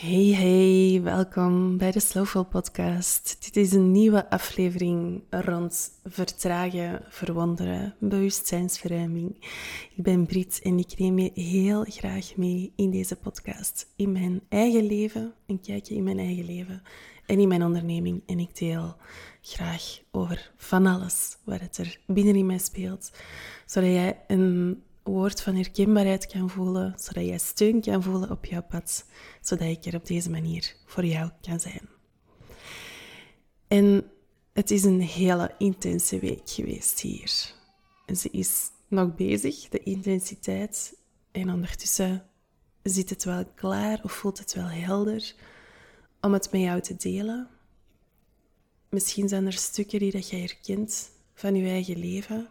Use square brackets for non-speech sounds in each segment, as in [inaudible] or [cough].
Hey hey, welkom bij de Slowful Podcast. Dit is een nieuwe aflevering rond vertragen, verwonderen, bewustzijnsverruiming. Ik ben Brit en ik neem je heel graag mee in deze podcast. In mijn eigen leven, een kijkje in mijn eigen leven en in mijn onderneming. En ik deel graag over van alles wat het er binnenin mij speelt, zodat jij een woord van herkenbaarheid kan voelen, zodat jij steun kan voelen op jouw pad, zodat ik er op deze manier voor jou kan zijn. En het is een hele intense week geweest hier. En ze is nog bezig, de intensiteit. En ondertussen zit het wel klaar of voelt het wel helder om het met jou te delen. Misschien zijn er stukken die dat jij herkent van je eigen leven.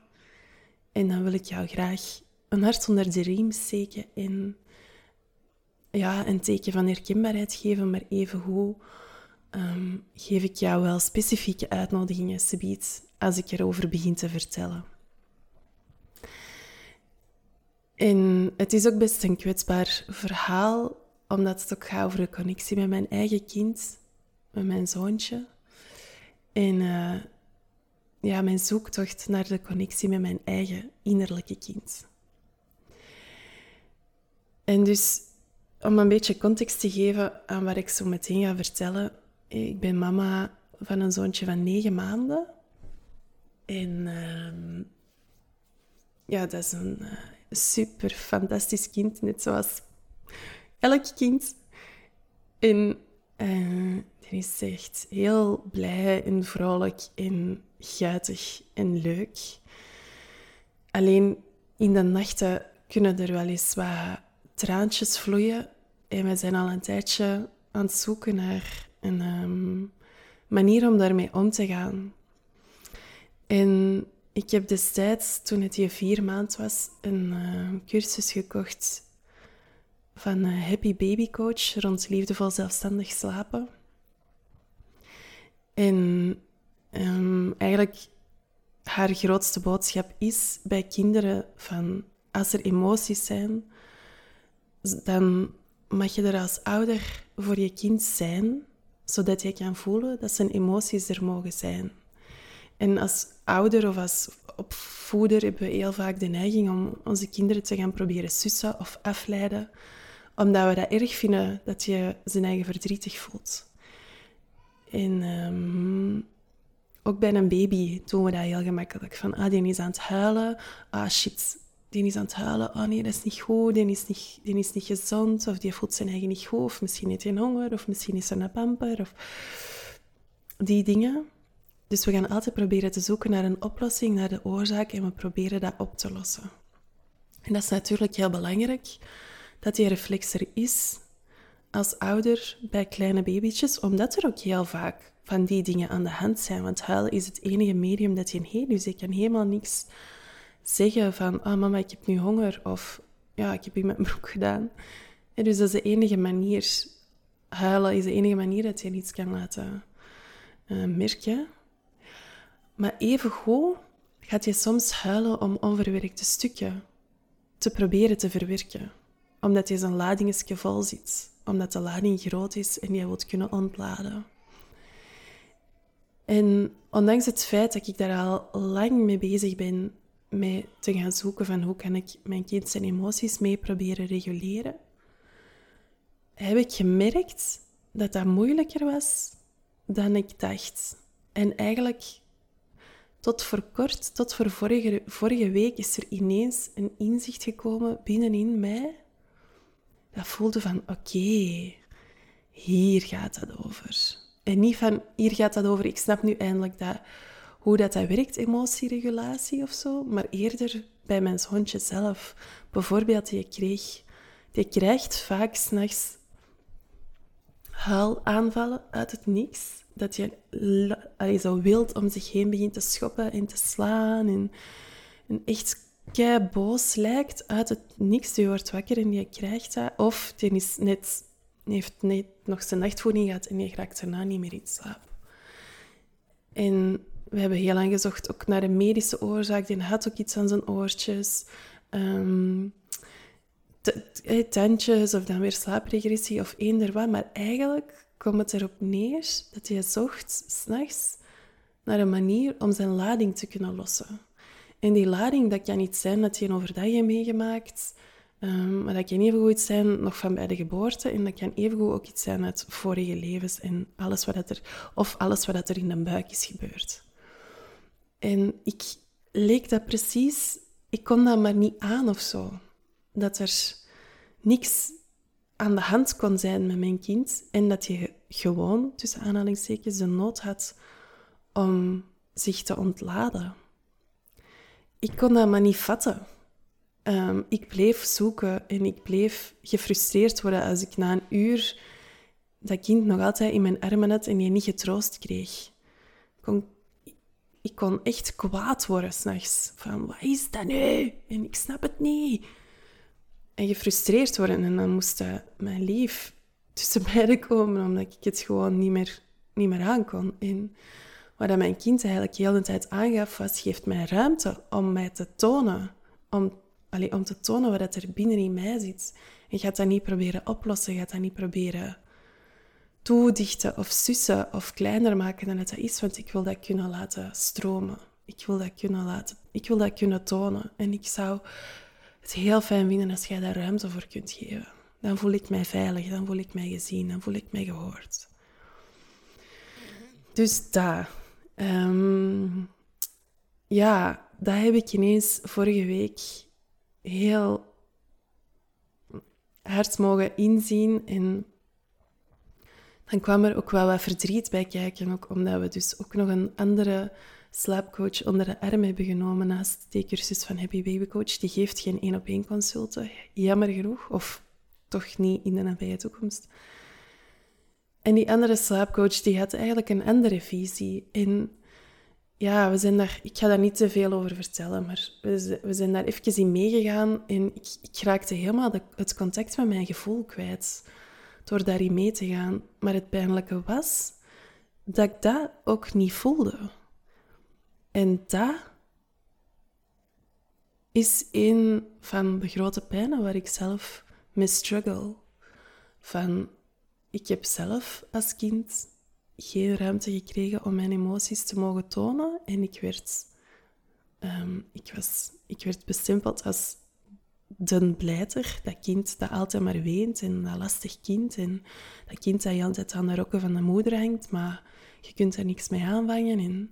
En dan wil ik jou graag een hart onder de riem steken en ja, een teken van herkenbaarheid geven, maar even hoe um, geef ik jou wel specifieke uitnodigingen, subiet, als ik erover begin te vertellen. En het is ook best een kwetsbaar verhaal, omdat het ook gaat over de connectie met mijn eigen kind, met mijn zoontje. En uh, ja, mijn zoektocht naar de connectie met mijn eigen innerlijke kind. En dus om een beetje context te geven aan wat ik zo meteen ga vertellen. Ik ben mama van een zoontje van negen maanden. En uh, ja, dat is een uh, super fantastisch kind, net zoals elk kind. En uh, die is echt heel blij en vrolijk en guitig en leuk. Alleen in de nachten kunnen er wel eens wat traantjes vloeien. En we zijn al een tijdje aan het zoeken naar een ehm, manier om daarmee om te gaan. En ik heb destijds, toen het hier vier maand was, een uh, cursus gekocht van uh, Happy Baby Coach rond liefdevol zelfstandig slapen. En um, eigenlijk haar grootste boodschap is bij kinderen van als er emoties zijn, dan mag je er als ouder voor je kind zijn, zodat je kan voelen dat zijn emoties er mogen zijn. En als ouder of als opvoeder hebben we heel vaak de neiging om onze kinderen te gaan proberen sussen of afleiden, omdat we dat erg vinden dat je zijn eigen verdrietig voelt. En um, ook bij een baby doen we dat heel gemakkelijk. Van, ah, die is aan het huilen. Ah, shit, die is aan het huilen. Oh nee, dat is niet goed. Die is niet, die is niet gezond. Of die voelt zijn eigen niet goed. Of misschien heeft hij honger. Of misschien is er een pamper. Of die dingen. Dus we gaan altijd proberen te zoeken naar een oplossing, naar de oorzaak. En we proberen dat op te lossen. En dat is natuurlijk heel belangrijk. Dat die reflex er is als ouder bij kleine babytjes. Omdat er ook heel vaak van die dingen aan de hand zijn. Want huilen is het enige medium dat je heeft. Dus je kan helemaal niks zeggen van, ah mama, ik heb nu honger. Of, ja, ik heb hier mijn broek gedaan. En dus dat is de enige manier, huilen is de enige manier dat je iets kan laten uh, merken. Maar even goed gaat je soms huilen om onverwerkte stukken te proberen te verwerken. Omdat je zo'n ladingetje vol zit. Omdat de lading groot is en je wilt kunnen ontladen. En ondanks het feit dat ik daar al lang mee bezig ben mee te gaan zoeken van hoe kan ik mijn kind zijn emoties mee proberen reguleren, heb ik gemerkt dat dat moeilijker was dan ik dacht. En eigenlijk tot voor kort, tot voor vorige, vorige week, is er ineens een inzicht gekomen binnenin mij. Dat voelde van, oké, hier gaat het over. En niet van, hier gaat het over, ik snap nu eindelijk dat hoe dat, dat werkt, emotieregulatie of zo, maar eerder bij mijn zoontje zelf. Bijvoorbeeld, die, kreeg, die krijgt vaak s'nachts huilaanvallen uit het niks. Dat je allee, zo wild om zich heen begint te schoppen en te slaan. En, echt kei boos lijkt uit het niks. Je wordt wakker en je krijgt dat. Of die is net, heeft net nog zijn nachtvoeding gehad en je raakt daarna niet meer in slaap. En we hebben heel lang gezocht ook naar een medische oorzaak. Die had ook iets aan zijn oortjes. Um, tandjes of dan weer slaapregressie of eender wat. Maar eigenlijk komt het erop neer dat je zocht s'nachts naar een manier om zijn lading te kunnen lossen. En die lading, dat kan niet zijn dat je een overdag hebt meegemaakt, um, maar dat kan even goed zijn nog van bij de geboorte en dat kan even goed ook iets zijn uit vorige levens en alles wat er, of alles wat er in de buik is gebeurd. En ik leek dat precies, ik kon dat maar niet aan of zo. Dat er niks aan de hand kon zijn met mijn kind en dat je gewoon, tussen aanhalingstekens, de nood had om zich te ontladen. Ik kon dat maar niet vatten. Ehm, ik bleef zoeken en ik bleef gefrustreerd worden als ik na een uur dat kind nog altijd in mijn armen had en je niet getroost kreeg. Ik kon, ik kon echt kwaad worden s'nachts. Van, wat is dat nu? En ik snap het niet. En gefrustreerd worden. En dan moest mijn lief tussen [laughs] beiden komen, omdat ik het gewoon niet meer, niet meer aankon. En wat mijn kind eigenlijk heel de tijd aangaf, was, geeft mij ruimte om mij te tonen. Om, allez, om te tonen wat er binnen in mij zit. En gaat dat niet proberen oplossen, gaat dat niet proberen toedichten of sussen of kleiner maken dan het is, want ik wil dat kunnen laten stromen. Ik wil dat kunnen laten, ik wil dat kunnen tonen. En ik zou het heel fijn vinden als jij daar ruimte voor kunt geven. Dan voel ik mij veilig, dan voel ik mij gezien, dan voel ik mij gehoord. Dus daar. Um, ja, dat heb ik ineens vorige week heel hard mogen inzien. En dan kwam er ook wel wat verdriet bij kijken, ook omdat we dus ook nog een andere slaapcoach onder de arm hebben genomen naast de cursus van Happy Baby Coach. Die geeft geen één-op-één consulten, jammer genoeg, of toch niet in de nabije toekomst. En die andere slaapcoach die had eigenlijk een andere visie. En ja, we zijn daar, ik ga daar niet te veel over vertellen, maar we, zijn daar even in meegegaan en ik, ik raakte helemaal het contact met mijn gevoel kwijt door daarin mee te gaan. Maar het pijnlijke was dat ik dat ook niet voelde. En dat is een van de grote pijnen waar ik zelf mee struggle. Van, ik heb zelf als kind geen ruimte gekregen om mijn emoties te mogen tonen. En ik werd, um, ik was, ik werd bestempeld als de blijter, dat kind dat altijd maar weent en dat lastig kind. En dat kind dat je altijd aan de rokken van de moeder hangt, maar je kunt er niks mee aanvangen. En,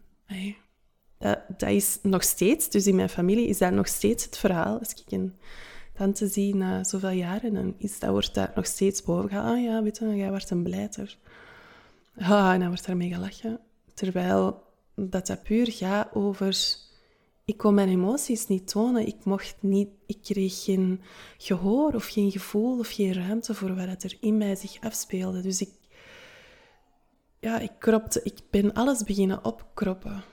dat, is nog steeds, dus in mijn familie is dat nog steeds het verhaal. Als ik een tante zie na zoveel jaren, dan is dat, wordt dat nog steeds boven gaan. Ah ja, weet je, jij wordt een blijter. Ah, en dan wordt daarmee gelachen. Terwijl dat dat puur gaat over... Ik kon mijn emoties niet tonen. Ik, mocht niet, ik kreeg geen gehoor of geen gevoel of geen ruimte voor wat er in mij zich afspeelde. Dus ik, ja, ik, kropte, ik ben alles beginnen opkroppen.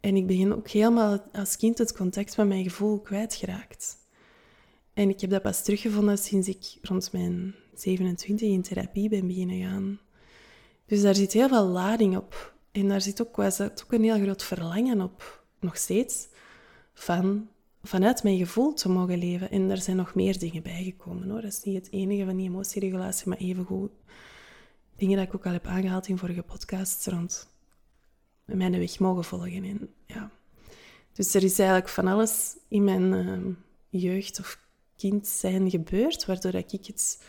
En ik begin ook helemaal als kind het contact met mijn gevoel kwijtgeraakt. En ik heb dat pas teruggevonden sinds ik rond mijn 27 in therapie ben beginnen gaan. Dus daar zit heel veel lading op. En daar zit ook, was ook een heel groot verlangen op, nog steeds, van vanuit mijn gevoel te mogen leven. En er zijn nog meer dingen bijgekomen hoor. Dat is niet het enige van die emotieregulatie, maar evengoed dingen dat ik ook al heb aangehaald in vorige podcasts rond mijn weg mogen volgen. En, ja. Dus er is eigenlijk van alles in mijn uh, jeugd of kind zijn gebeurd, waardoor ik het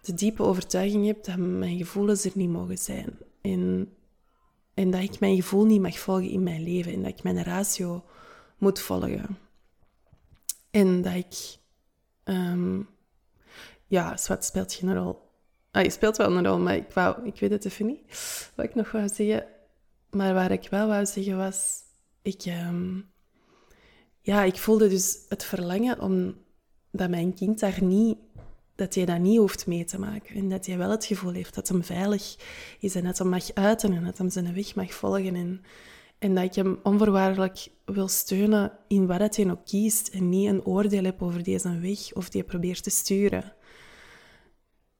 de diepe overtuiging heb dat mijn gevoelens er niet mogen zijn. En, en dat ik mijn gevoel niet mag volgen in mijn leven. En dat ik mijn ratio moet volgen. En dat ik... Um, ja, zwart speelt geen rol. Ah, je speelt wel een rol, maar ik, wou, ik weet het even niet. Wat ik nog wou zeggen... Maar waar ik wel wou zeggen was... Ik, um, ja, ik voelde dus het verlangen om dat mijn kind daar niet dat hij dat niet hoeft mee te maken. En dat hij wel het gevoel heeft dat hem veilig is en dat hij mag uiten en dat hij zijn weg mag volgen. En, en dat ik hem onvoorwaardelijk wil steunen in wat hij ook kiest en niet een oordeel heb over deze weg of die probeert te sturen.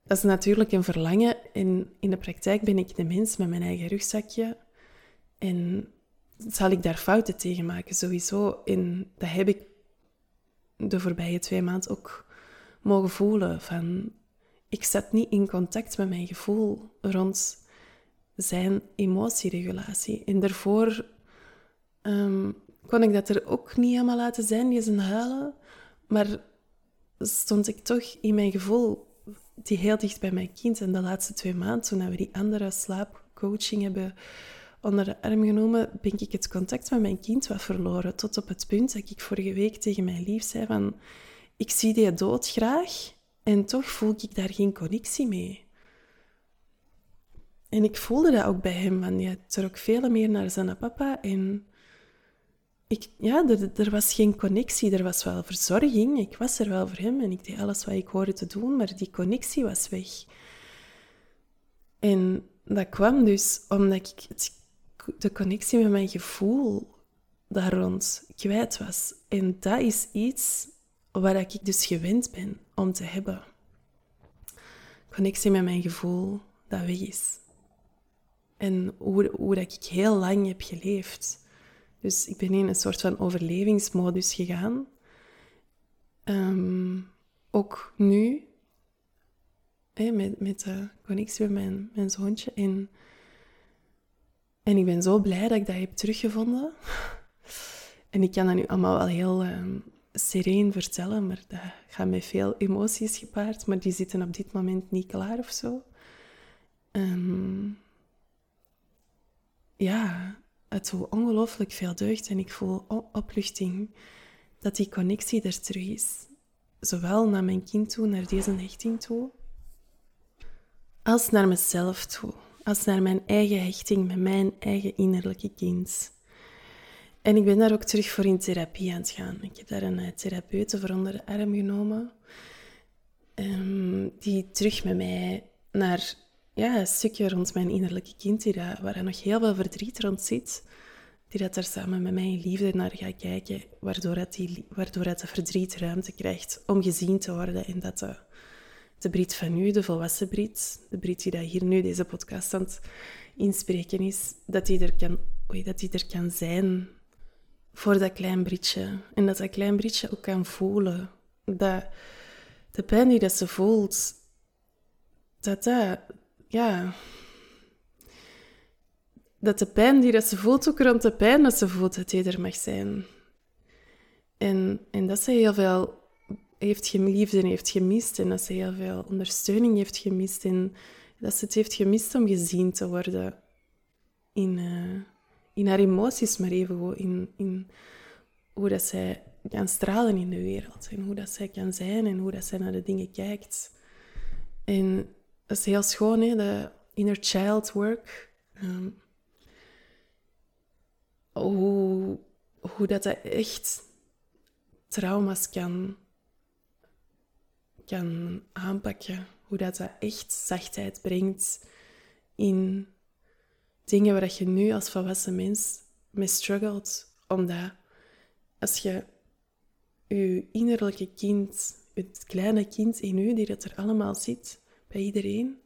Dat is natuurlijk een verlangen en in de praktijk ben ik de mens met mijn eigen rugzakje. En zal ik daar fouten tegen maken, sowieso. En dat heb ik de voorbije twee maanden ook mogen voelen. Van, ik zat niet in contact met mijn gevoel rond zijn emotieregulatie. En daarvoor um, kon ik dat er ook niet helemaal laten zijn, die zijn huilen. Maar stond ik toch in mijn gevoel die heel dicht bij mijn kind. En de laatste twee maanden, toen we die andere slaapcoaching hebben onder de arm genomen, ben ik het contact met mijn kind wat verloren. Tot op het punt dat ik vorige week tegen mijn lief zei van... Ik zie die dood graag en toch voel ik daar geen connectie mee. En ik voelde dat ook bij hem, want hij trok veel meer naar zijn papa. En ik, ja, er, er, was geen connectie. Er was wel verzorging. Ik was er wel voor hem en ik deed alles wat ik hoorde te doen, maar die connectie was weg. En dat kwam dus omdat ik de connectie met mijn gevoel daar rond kwijt was. En dat is iets waar ik dus gewend ben om te hebben. Connectie met mijn gevoel dat weg is. En hoe, hoe dat ik heel lang heb geleefd. Dus ik ben in een soort van overlevingsmodus gegaan. Ehm, ook nu, hè, met, met de connectie met mijn, mijn zoontje. En, en ik ben zo blij dat ik dat heb teruggevonden. [laughs] En ik kan dat nu allemaal wel heel um, sereen vertellen, maar dat gaat met veel emoties gepaard. Maar die zitten op dit moment niet klaar of zo. Um, ja, het zo ongelooflijk veel deugd en ik voel opluchting dat die connectie er terug is. Zowel naar mijn kind toe, naar deze hechting toe, als naar mezelf toe. Als naar mijn eigen hechting met mijn eigen innerlijke kind. En ik ben daar ook terug voor in therapie aan het gaan. Ik heb daar een eh, therapeute voor onder de arm genomen, um, die terug met mij naar ja, een stukje rond mijn innerlijke kind, die daar, waar er nog heel veel verdriet rond zit, die dat er samen met mij in liefde naar gaat kijken, waardoor het, die, waardoor het verdriet ruimte krijgt om gezien te worden en dat de, de Brit van nu, de volwassen Brit, de Brit die dat hier nu deze podcast aan het inspreken is, dat die er kan, dat die er kan zijn voor dat klein Britje. En dat dat klein Britje ook kan voelen. Dat de pijn die dat ze voelt, dat dat ja, dat de pijn die dat ze voelt, ook rond de pijn dat ze voelt, dat die er mag zijn. En, en dat ze heel veel heeft geliefd en heeft gemist. En dat ze heel veel ondersteuning heeft gemist. En dat ze het heeft gemist om gezien te worden in, uh, in haar emoties, maar even in, in hoe dat zij kan stralen in de wereld. En hoe dat zij kan zijn en hoe dat zij naar de dingen kijkt. En dat is heel schoon, hè? de inner child work. Um, hoe, hoe dat, dat echt trauma's kan, kan aanpakken. Hoe dat, dat echt zachtheid brengt in dingen waar je nu als volwassen mens mee struggelt. Omdat als je je innerlijke kind, het kleine kind in u, die dat er allemaal zit, bij iedereen.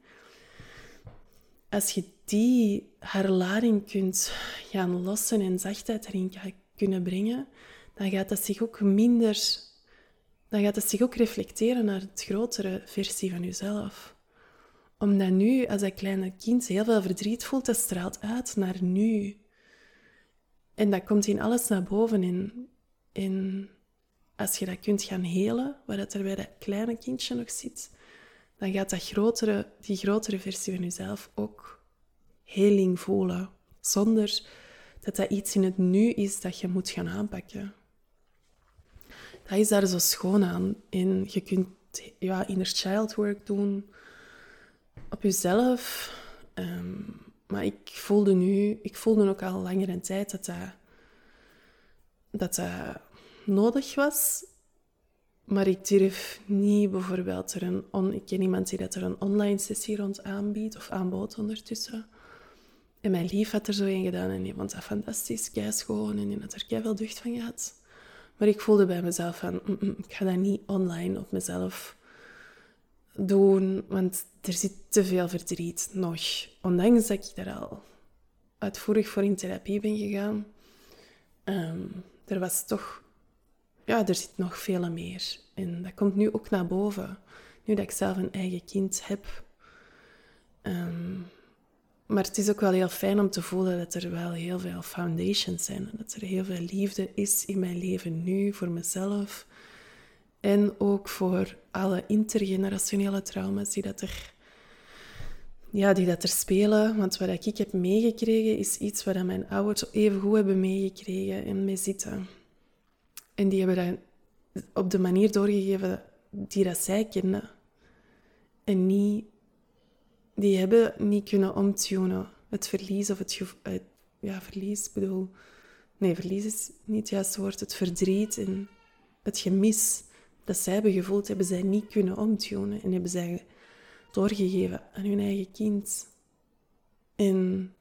Als je die herlaring kunt gaan lossen en zachtheid erin kunnen brengen, dan gaat dat zich ook minder... Dan gaat het zich ook reflecteren naar het grotere versie van jezelf. Omdat nu, als dat kleine kind heel veel verdriet voelt, dat straalt uit naar nu. En dat komt in alles naar boven. En, en als je dat kunt gaan helen, waar dat er bij dat kleine kindje nog zit, dan gaat dat grotere, die grotere versie van jezelf ook heling voelen. Zonder dat dat iets in het nu is dat je moet gaan aanpakken. Dat is daar zo schoon aan. En je kunt ja, inner child work doen op jezelf. Ehm, maar ik voelde nu, ik voelde ook al langere tijd dat dat, dat, dat nodig was. Maar ik durf niet bijvoorbeeld er een... On, ik ken iemand die dat er een online sessie rond aanbiedt, of aanbood ondertussen. En mijn lief had er zo een gedaan en die vond dat fantastisch, schoon en die had er veel deugd van gehad. Maar ik voelde bij mezelf van, mm, mm, ik ga dat niet online op mezelf doen, want er zit te veel verdriet nog. Ondanks dat ik daar al uitvoerig voor in therapie ben gegaan, um, er was toch ja, er zit nog veel meer. En dat komt nu ook naar boven. Nu dat ik zelf een eigen kind heb. Ehm, maar het is ook wel heel fijn om te voelen dat er wel heel veel foundations zijn. Dat er heel veel liefde is in mijn leven nu voor mezelf. En ook voor alle intergenerationele trauma's die dat er, ja, die dat er spelen. Want wat ik heb meegekregen is iets wat mijn ouders even goed hebben meegekregen en mee zitten. En die hebben dat op de manier doorgegeven die dat zij kenden. En niet, die hebben niet kunnen omtunen. Het verlies of het, ja, verlies, bedoel, nee, verlies is niet het juiste woord. Het verdriet en het gemis dat zij hebben gevoeld, hebben zij niet kunnen omtunen en hebben zij doorgegeven aan hun eigen kind. En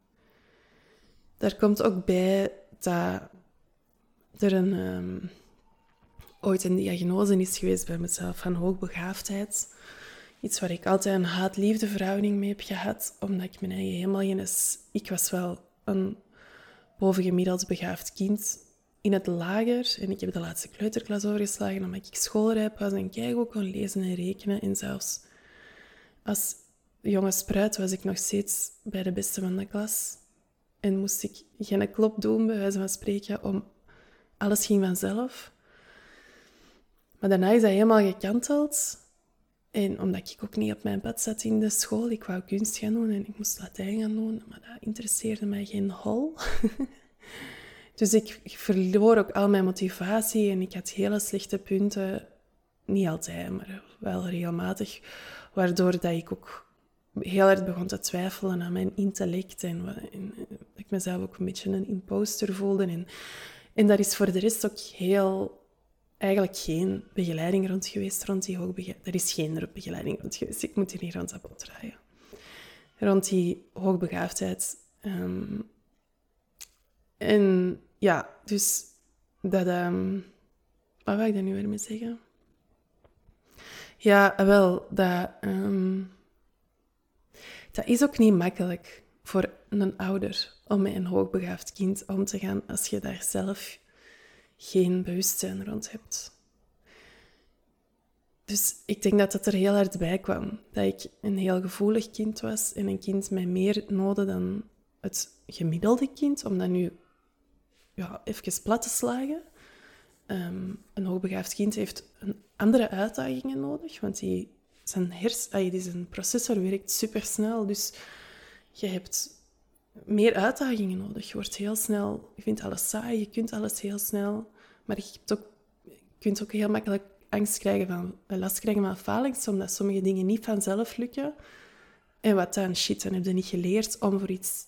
daar komt ook bij dat er een, um, ooit een diagnose is geweest bij mezelf van hoogbegaafdheid. Iets waar ik altijd een haat-liefde verhouding mee heb gehad, omdat ik mijn eigen helemaal geen... Ik was wel een bovengemiddeld begaafd kind in het lager. En ik heb de laatste kleuterklas overgeslagen omdat ik schoolrijp was en kijk ook kon lezen en rekenen. En zelfs als jonge spruit was ik nog steeds bij de beste van de klas. En moest ik geen klop doen, bij wijze van spreken, om alles ging vanzelf. Maar daarna is dat helemaal gekanteld. En omdat ik ook niet op mijn pad zat in de school, ik wou kunst gaan doen en ik moest Latijn gaan doen, maar dat interesseerde mij geen hol. [laughs] dus ik verloor ook al mijn motivatie en ik had hele slechte punten. Niet altijd, maar wel regelmatig. Waardoor dat ik ook heel erg begon te twijfelen aan mijn intellect en, en, dat ik mezelf ook een beetje een imposter voelde. En, en daar is voor de rest ook heel eigenlijk geen begeleiding rond geweest rond die hoogbegaafdheid. Er is geen begeleiding rond geweest. Ik moet hier niet rond dat draaien. Rond die hoogbegaafdheid. Um, en ja, dus dat... Um, wat wil ik daar nu weer mee zeggen? Ja, wel, dat... Um, dat is ook niet makkelijk voor een ouder om met een hoogbegaafd kind om te gaan als je daar zelf geen bewustzijn rond hebt. Dus ik denk dat het er heel hard bij kwam. Dat ik een heel gevoelig kind was en een kind met meer noden dan het gemiddelde kind, om dat nu ja, even plat te slagen. Um, een hoogbegaafd kind heeft een andere uitdagingen nodig, want die, zijn, hers, die zijn processor werkt supersnel. Dus je hebt meer uitdagingen nodig. Je wordt heel snel, je vindt alles saai, je kunt alles heel snel. Maar je, ook, kunt ook heel makkelijk angst krijgen van, eh, last krijgen van falings, omdat sommige dingen niet vanzelf lukken. En wat dan? Shit, dan heb je niet geleerd om voor iets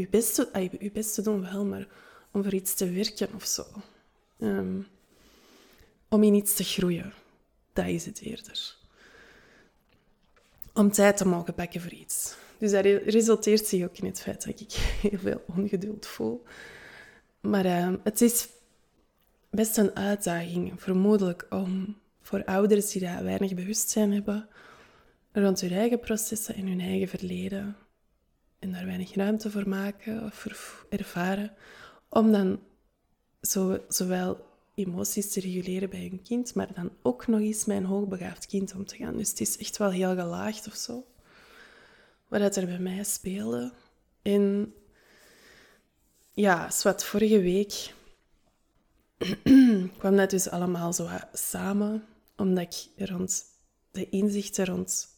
je best te, ah, je best te doen, wel, maar om voor iets te werken of zo. Ehm, om in iets te groeien. Dat is het eerder. Om tijd te mogen pakken voor iets. Dus dat resulteert zich ook in het feit dat ik [laughs] heel veel ongeduld voel. Maar ehm, het is best een uitdaging, vermoedelijk, om voor ouders die daar weinig bewustzijn hebben rond hun eigen processen en hun eigen verleden en daar weinig ruimte voor maken of ervaren, om dan zo, zowel emoties te reguleren bij hun kind, maar dan ook nog eens met een hoogbegaafd kind om te gaan. Dus het is echt wel heel gelaagd of zo wat er bij mij speelde. En ja, wat vorige week [clears throat] kwam dat dus allemaal zo samen, omdat ik rond de inzichten rond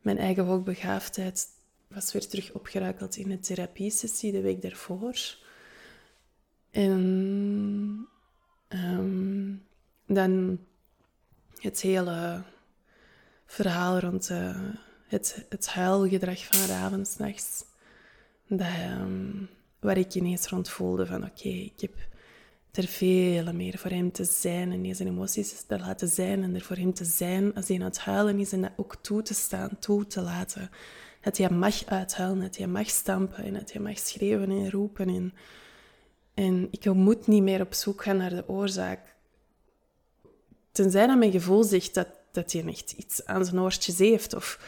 mijn eigen hoogbegaafdheid was weer terug opgerakeld in een therapiesessie de week daarvoor. En ehm, dan het hele verhaal rond uh, het, het huilgedrag van Raven s'nachts. Um, waar ik ineens rond voelde van oké, ik heb er veel meer voor hem te zijn en zijn emoties te laten zijn en er voor hem te zijn als hij aan het huilen is en dat ook toe te staan, toe te laten. Dat hij mag uithuilen, dat hij mag stampen en dat hij mag schreeuwen en roepen. En, en ik moet niet meer op zoek gaan naar de oorzaak. Tenzij dat mijn gevoel zegt dat, dat hij echt iets aan zijn oortjes heeft of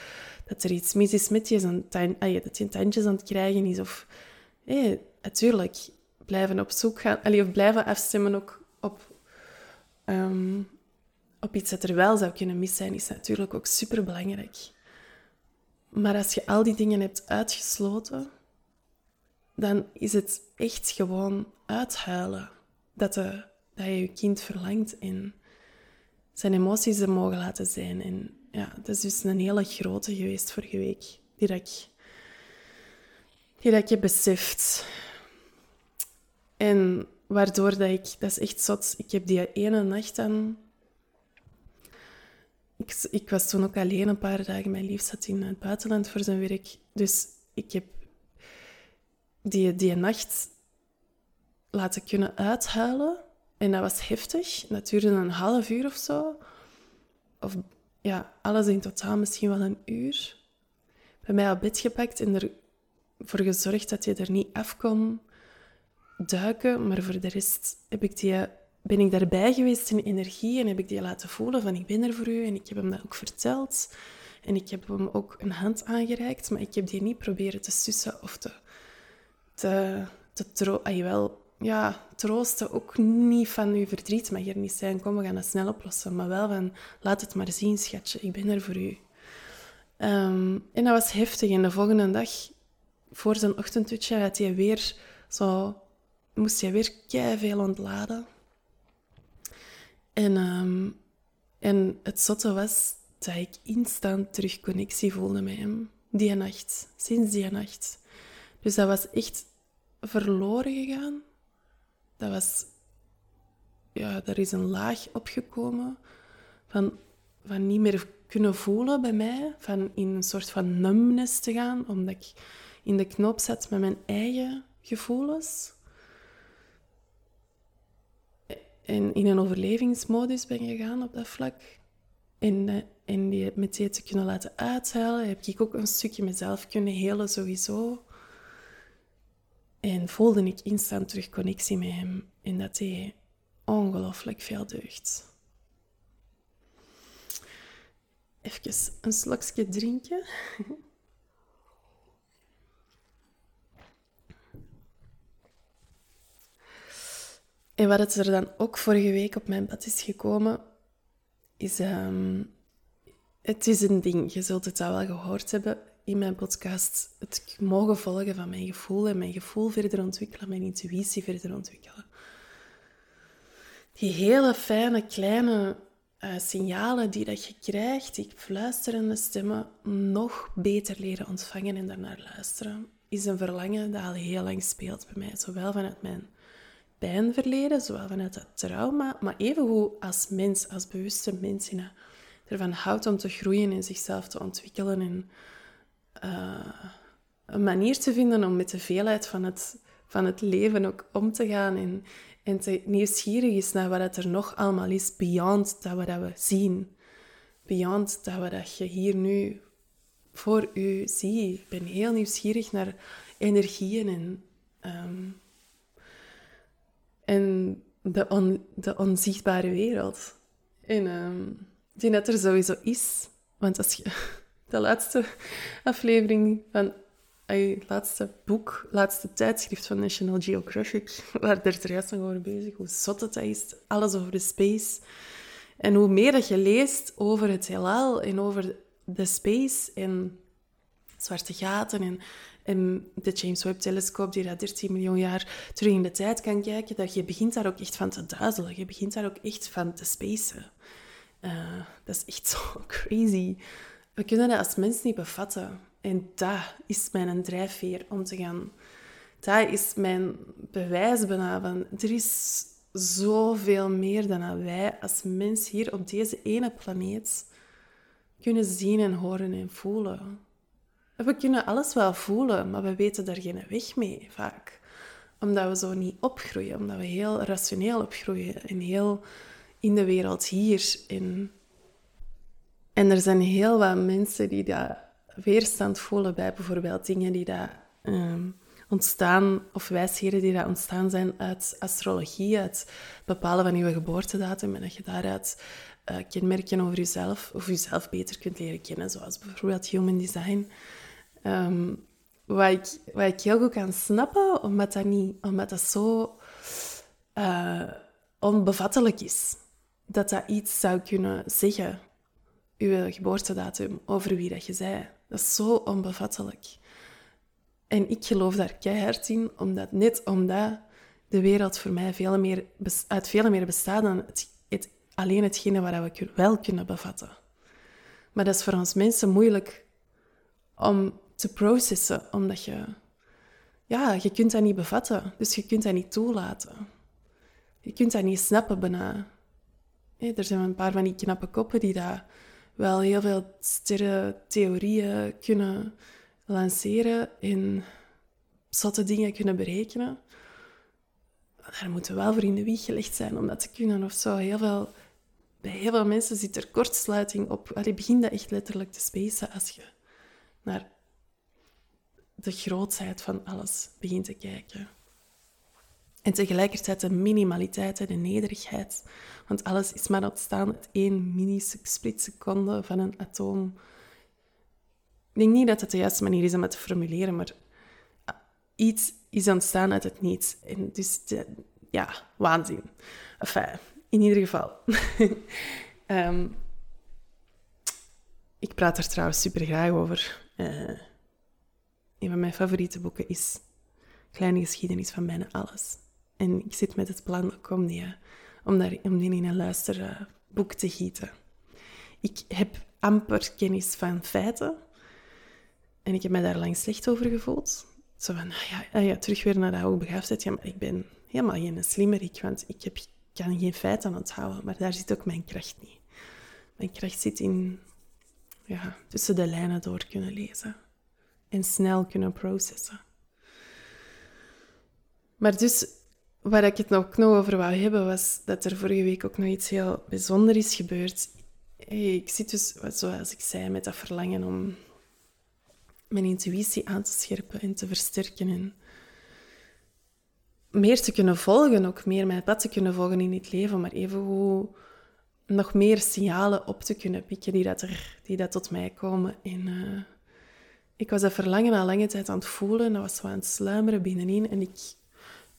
dat er iets mis is met je, dat hij tandjes aan het krijgen is. Of, natuurlijk, blijven op zoek gaan, of blijven afstemmen ook op ehm, op iets dat er wel zou kunnen mis zijn, is natuurlijk ook super belangrijk. Maar als je al die dingen hebt uitgesloten, dan is het echt gewoon uithuilen dat, de, dat je je kind verlangt en zijn emoties er mogen laten zijn. En ja, dat is dus een hele grote geweest vorige week, die dat ik, die dat beseft. En waardoor dat ik, dat is echt zot, ik heb die ene nacht dan ik, ik, was toen ook alleen een paar dagen. Mijn lief zat in het buitenland voor zijn werk. Dus ik heb die, die nacht laten kunnen uithuilen. En dat was heftig. Dat duurde een half uur of zo. Of ja, alles in totaal misschien wel een uur. Bij mij op bed gepakt en ervoor gezorgd dat je er niet af kon duiken. Maar voor de rest heb ik die ben ik daarbij geweest in energie en heb ik die laten voelen van ik ben er voor u en ik heb hem dat ook verteld. En ik heb hem ook een hand aangereikt, maar ik heb die niet proberen te sussen of te, te, te tro wel, ja, troosten. Ook niet van uw verdriet mag er niet zijn, kom we gaan dat snel oplossen. Maar wel van laat het maar zien schatje, ik ben er voor u. Ehm, en dat was heftig en de volgende dag voor zijn ochtendtutje had hij weer zo, moest hij weer veel ontladen. En, ehm, en het zotte was dat ik instant terug connectie voelde met hem. Die nacht, sinds die nacht. Dus dat was echt verloren gegaan. Dat was... Ja, er is een laag opgekomen van, van niet meer kunnen voelen bij mij. Van in een soort van numbness te gaan, omdat ik in de knoop zat met mijn eigen gevoelens en in een overlevingsmodus ben gegaan op dat vlak. En, uh, en die met die te kunnen laten uithalen, heb ik ook een stukje mezelf kunnen helen sowieso. En voelde ik instant terug connectie met hem. En dat deed ongelooflijk veel deugd. Even een slokje drinken. [laughs] En wat het er dan ook vorige week op mijn pad is gekomen, is... Um, het is een ding, je zult het al wel gehoord hebben in mijn podcast. Het mogen volgen van mijn gevoel en mijn gevoel verder ontwikkelen, mijn intuïtie verder ontwikkelen. Die hele fijne, kleine uh, signalen die dat je krijgt, die fluisterende stemmen, nog beter leren ontvangen en daarnaar luisteren, is een verlangen dat al heel lang speelt bij mij. Zowel vanuit mijn pijnverleden, zowel vanuit het trauma, maar evengoed als mens, als bewuste mens die ervan houdt om te groeien en zichzelf te ontwikkelen en uh, een manier te vinden om met de veelheid van het, van het leven ook om te gaan en, en te nieuwsgierig is naar wat er nog allemaal is, beyond dat we, dat we zien. Beyond dat we dat je hier nu voor u ziet. Ik ben heel nieuwsgierig naar energieën en um, en de, on, de onzichtbare wereld. En um, die dat er sowieso is. Want als je [laughs] de laatste aflevering van het laatste boek, laatste tijdschrift van National Geographic, [laughs] waar er juist nog over bezig, hoe zot het is, alles over de space. En hoe meer dat je leest over het heelal en over de space en zwarte gaten en de James Webb-telescoop, die dat 13 miljoen jaar terug in de tijd kan kijken, dat je begint daar ook echt van te duizelen. Je begint daar ook echt van te spacen. Uh, dat is echt [laughs] zo crazy. We kunnen dat als mens niet bevatten. En dat is mijn drijfveer om te gaan. Dat is mijn bewijs van... Er is zoveel meer dan wij als mens hier op deze ene planeet kunnen zien en horen en voelen. We kunnen alles wel voelen, maar we weten daar geen weg mee vaak. Omdat we zo niet opgroeien, omdat we heel rationeel opgroeien en heel in de wereld hier. En, en er zijn heel wat mensen die dat weerstand voelen bij bijvoorbeeld dingen die dat ehm, ontstaan, of wijsheden die dat ontstaan zijn uit astrologie, uit bepalen van je geboortedatum en dat je daaruit uh, kenmerken over jezelf, of jezelf beter kunt leren kennen, zoals bijvoorbeeld human design. Um, wat, ik, wat ik heel goed kan snappen, omdat dat, niet, omdat dat zo uh, onbevattelijk is. dat dat iets zou kunnen zeggen, uw geboortedatum, over wie dat je zei. Dat is zo onbevattelijk. En ik geloof daar keihard in, omdat net omdat de wereld voor mij veel meer, uit veel meer bestaat dan het, het, alleen hetgene waar we wel kunnen bevatten. Maar dat is voor ons mensen moeilijk om te processen, omdat je, ja, je kunt dat niet bevatten. Dus je kunt dat niet toelaten. Je kunt dat niet snappen bijna. er zijn een paar van die knappe koppen die daar wel heel veel sterrentheorieën kunnen lanceren en zotte dingen kunnen berekenen. Daar moeten wel voor in de wieg gelegd zijn om dat te kunnen of zo. Heel veel, bij heel veel mensen zit er kortsluiting op. Allee, begint dat echt letterlijk te spacen als je naar de grootheid van alles begint te kijken. En tegelijkertijd de minimaliteit en de nederigheid. Want alles is maar ontstaan uit één mini-splitseconde van een atoom. Ik denk niet dat het de juiste manier is om het te formuleren, maar iets is ontstaan uit het niets. En dus, ja, waanzin. Enfin, in ieder geval. um, [laughs] ik praat er trouwens super graag over. Uh, een van mijn favoriete boeken is Kleine geschiedenis van bijna alles. En ik zit met het plan om die, om daar, om in een luisterboek te gieten. Ik heb amper kennis van feiten. En ik heb mij daar lang slecht over gevoeld. Zo van, ah ja, ah ja, terug weer naar dat hoogbegaafdheid. Ja, maar ik ben helemaal geen slimmerik, want ik heb, kan geen feiten onthouden. Maar daar zit ook mijn kracht niet. Mijn kracht zit in ja, tussen de lijnen door kunnen lezen. En snel kunnen processen. Maar dus Waar ik het nog, over wou hebben, was dat er vorige week ook nog iets heel bijzonders is gebeurd. Ik zit dus, zoals ik zei, met dat verlangen om mijn intuïtie aan te scherpen en te versterken. En meer te kunnen volgen, ook meer mijn pad te kunnen volgen in het leven, maar even hoe nog meer signalen op te kunnen pikken die, dat er, die dat tot mij komen. En uh, ik was dat verlangen al lange tijd aan het voelen, dat was zo aan het sluimeren binnenin. En ik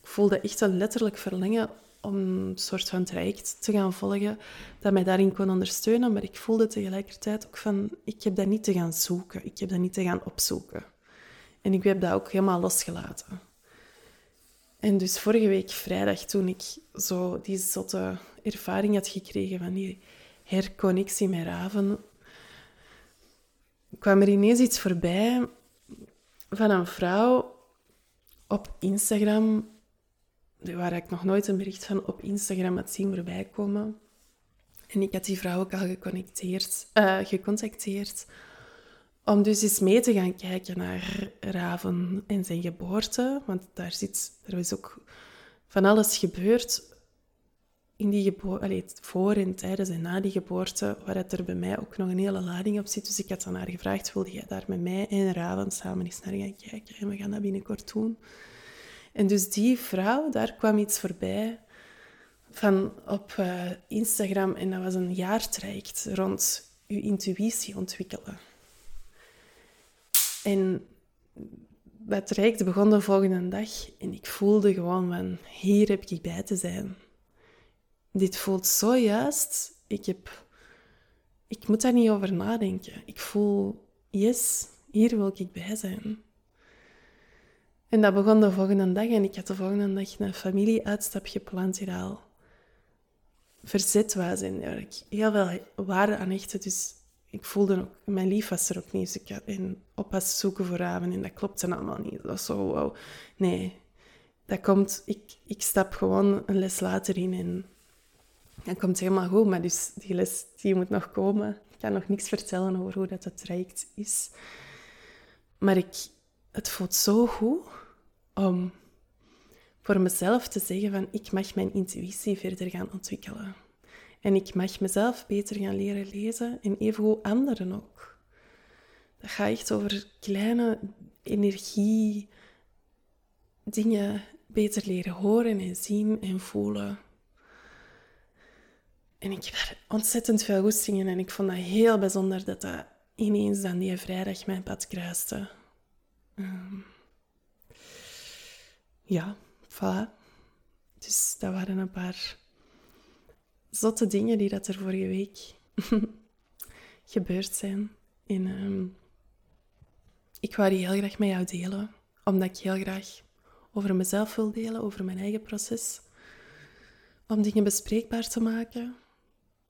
ik voelde echt een letterlijk verlangen om een soort van traject te gaan volgen dat mij daarin kon ondersteunen. Maar ik voelde tegelijkertijd ook van, ik heb dat niet te gaan zoeken. Ik heb dat niet te gaan opzoeken. En ik heb dat ook helemaal losgelaten. En dus vorige week vrijdag, toen ik zo die zotte ervaring had gekregen van die herconnectie met Raven, kwam er ineens iets voorbij van een vrouw op Instagram waar ik nog nooit een bericht van op Instagram had zien voorbij komen. En ik had die vrouw ook al geconnecteerd, uh, gecontacteerd om dus eens mee te gaan kijken naar Raven en zijn geboorte. Want daar, zit, er is ook van alles gebeurd in die geboorte, voor en tijdens en na die geboorte, waar het er bij mij ook nog een hele lading op zit. Dus ik had aan haar gevraagd, wilde jij daar met mij en Raven samen eens naar gaan kijken? En we gaan dat binnenkort doen. En dus die vrouw, daar kwam iets voorbij van op uh, Instagram en dat was een jaartraject rond je intuïtie ontwikkelen. En dat traject begon de volgende dag en ik voelde gewoon van, hier heb ik bij te zijn. Dit voelt zo juist. Ik, heb, ik moet daar niet over nadenken. Ik voel, yes, hier wil ik bij zijn. En dat begon de volgende dag en ik had de volgende dag een familieuitstap gepland die al verzet was en waar ik heel veel waarde aan hechtte. Dus ik voelde ook, mijn lief was er ook niet. Dus ik had een oppas zoeken voor avond en dat klopte allemaal niet. Dat was zo, wow. Nee, dat komt, ik, ik stap gewoon een les later in en dat komt helemaal goed. Maar dus die les die moet nog komen. Ik kan nog niks vertellen over hoe dat, dat traject is. Maar ik, het voelt zo goed om voor mezelf te zeggen van ik mag mijn intuïtie verder gaan ontwikkelen. En ik mag mezelf beter gaan leren lezen en evengoed anderen ook. Dat gaat echt over kleine energie, dingen beter leren horen en zien en voelen. En ik heb daar ontzettend veel goestingen en ik vond dat heel bijzonder dat dat ineens dan die vrijdag mijn pad kruiste. Ehm, ja, voilà. Dus dat waren een paar zotte dingen die dat er vorige week [laughs] gebeurd zijn. Ehm, ik wou die heel graag met jou delen, omdat ik heel graag over mezelf wil delen, over mijn eigen proces. Om dingen bespreekbaar te maken,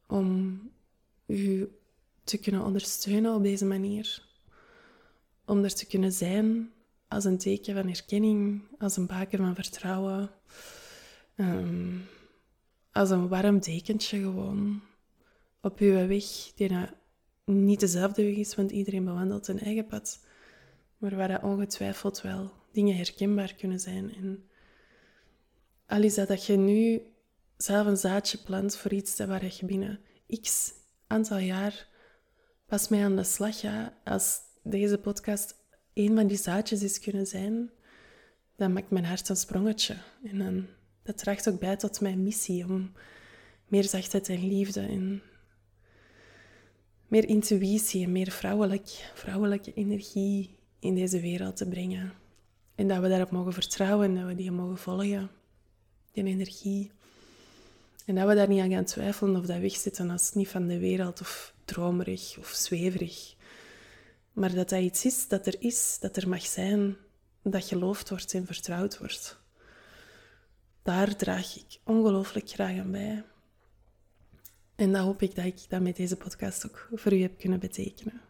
om u te kunnen ondersteunen op deze manier. Om er te kunnen zijn als een teken van herkenning, als een baken van vertrouwen, ehm, als een warm dekentje gewoon op uw weg, die niet dezelfde weg is, want iedereen bewandelt zijn eigen pad, maar waar dat ongetwijfeld wel dingen herkenbaar kunnen zijn. En al is dat dat je nu zelf een zaadje plant voor iets waar je binnen x aantal jaar pas mee aan de slag gaat, als deze podcast een van die zaadjes is kunnen zijn, dan maakt mijn hart een sprongetje. En dan, dat draagt ook bij tot mijn missie om meer zachtheid en liefde en meer intuïtie en meer vrouwelijk, vrouwelijke energie in deze wereld te brengen. En dat we daarop mogen vertrouwen en dat we die mogen volgen, die energie. En dat we daar niet aan gaan twijfelen of dat wegzitten als niet van de wereld of dromerig of zweverig. Maar dat dat iets is dat er is, dat er mag zijn, dat geloofd wordt en vertrouwd wordt. Daar draag ik ongelooflijk graag aan bij. En dat hoop ik dat ik dat met deze podcast ook voor u heb kunnen betekenen.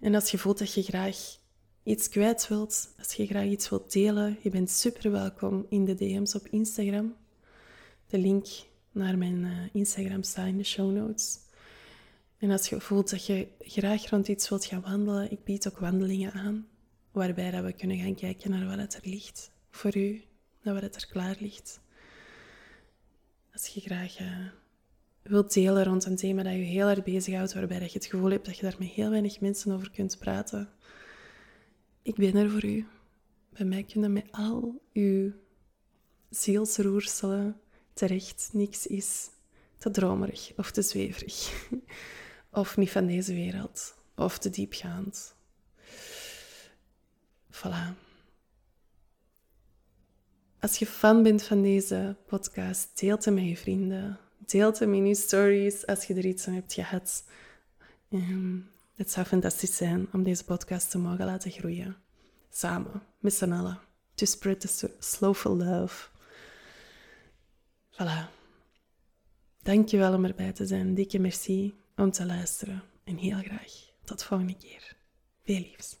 En als je voelt dat je graag iets kwijt wilt, als je graag iets wilt delen, je bent super welkom in de DM's op Instagram. De link naar mijn uh, Instagram staat in de show notes. En als je voelt dat je graag rond iets wilt gaan wandelen, ik bied ook wandelingen aan, waarbij dat we kunnen gaan kijken naar wat er ligt voor u, naar wat er klaar ligt. Als je graag uh, wilt delen rond een thema dat je heel erg bezighoudt, waarbij dat je het gevoel hebt dat je daar met heel weinig mensen over kunt praten, ik ben er voor u. Bij mij kunnen met al uw zielsroerselen terecht. Niks is te dromerig of te zweverig. [laughs] Of niet van deze wereld. Of te diepgaand. Voilà. Als je fan bent van deze podcast, deel het met je vrienden. Deel het in stories als je er iets aan hebt gehad. Ehm, het zou fantastisch zijn om deze podcast te mogen laten groeien. Samen, met z'n allen. To spread the slowful love. Voilà. Dankjewel om erbij te zijn. Dikke merci om te luisteren. En heel graag tot volgende keer. Veel liefs.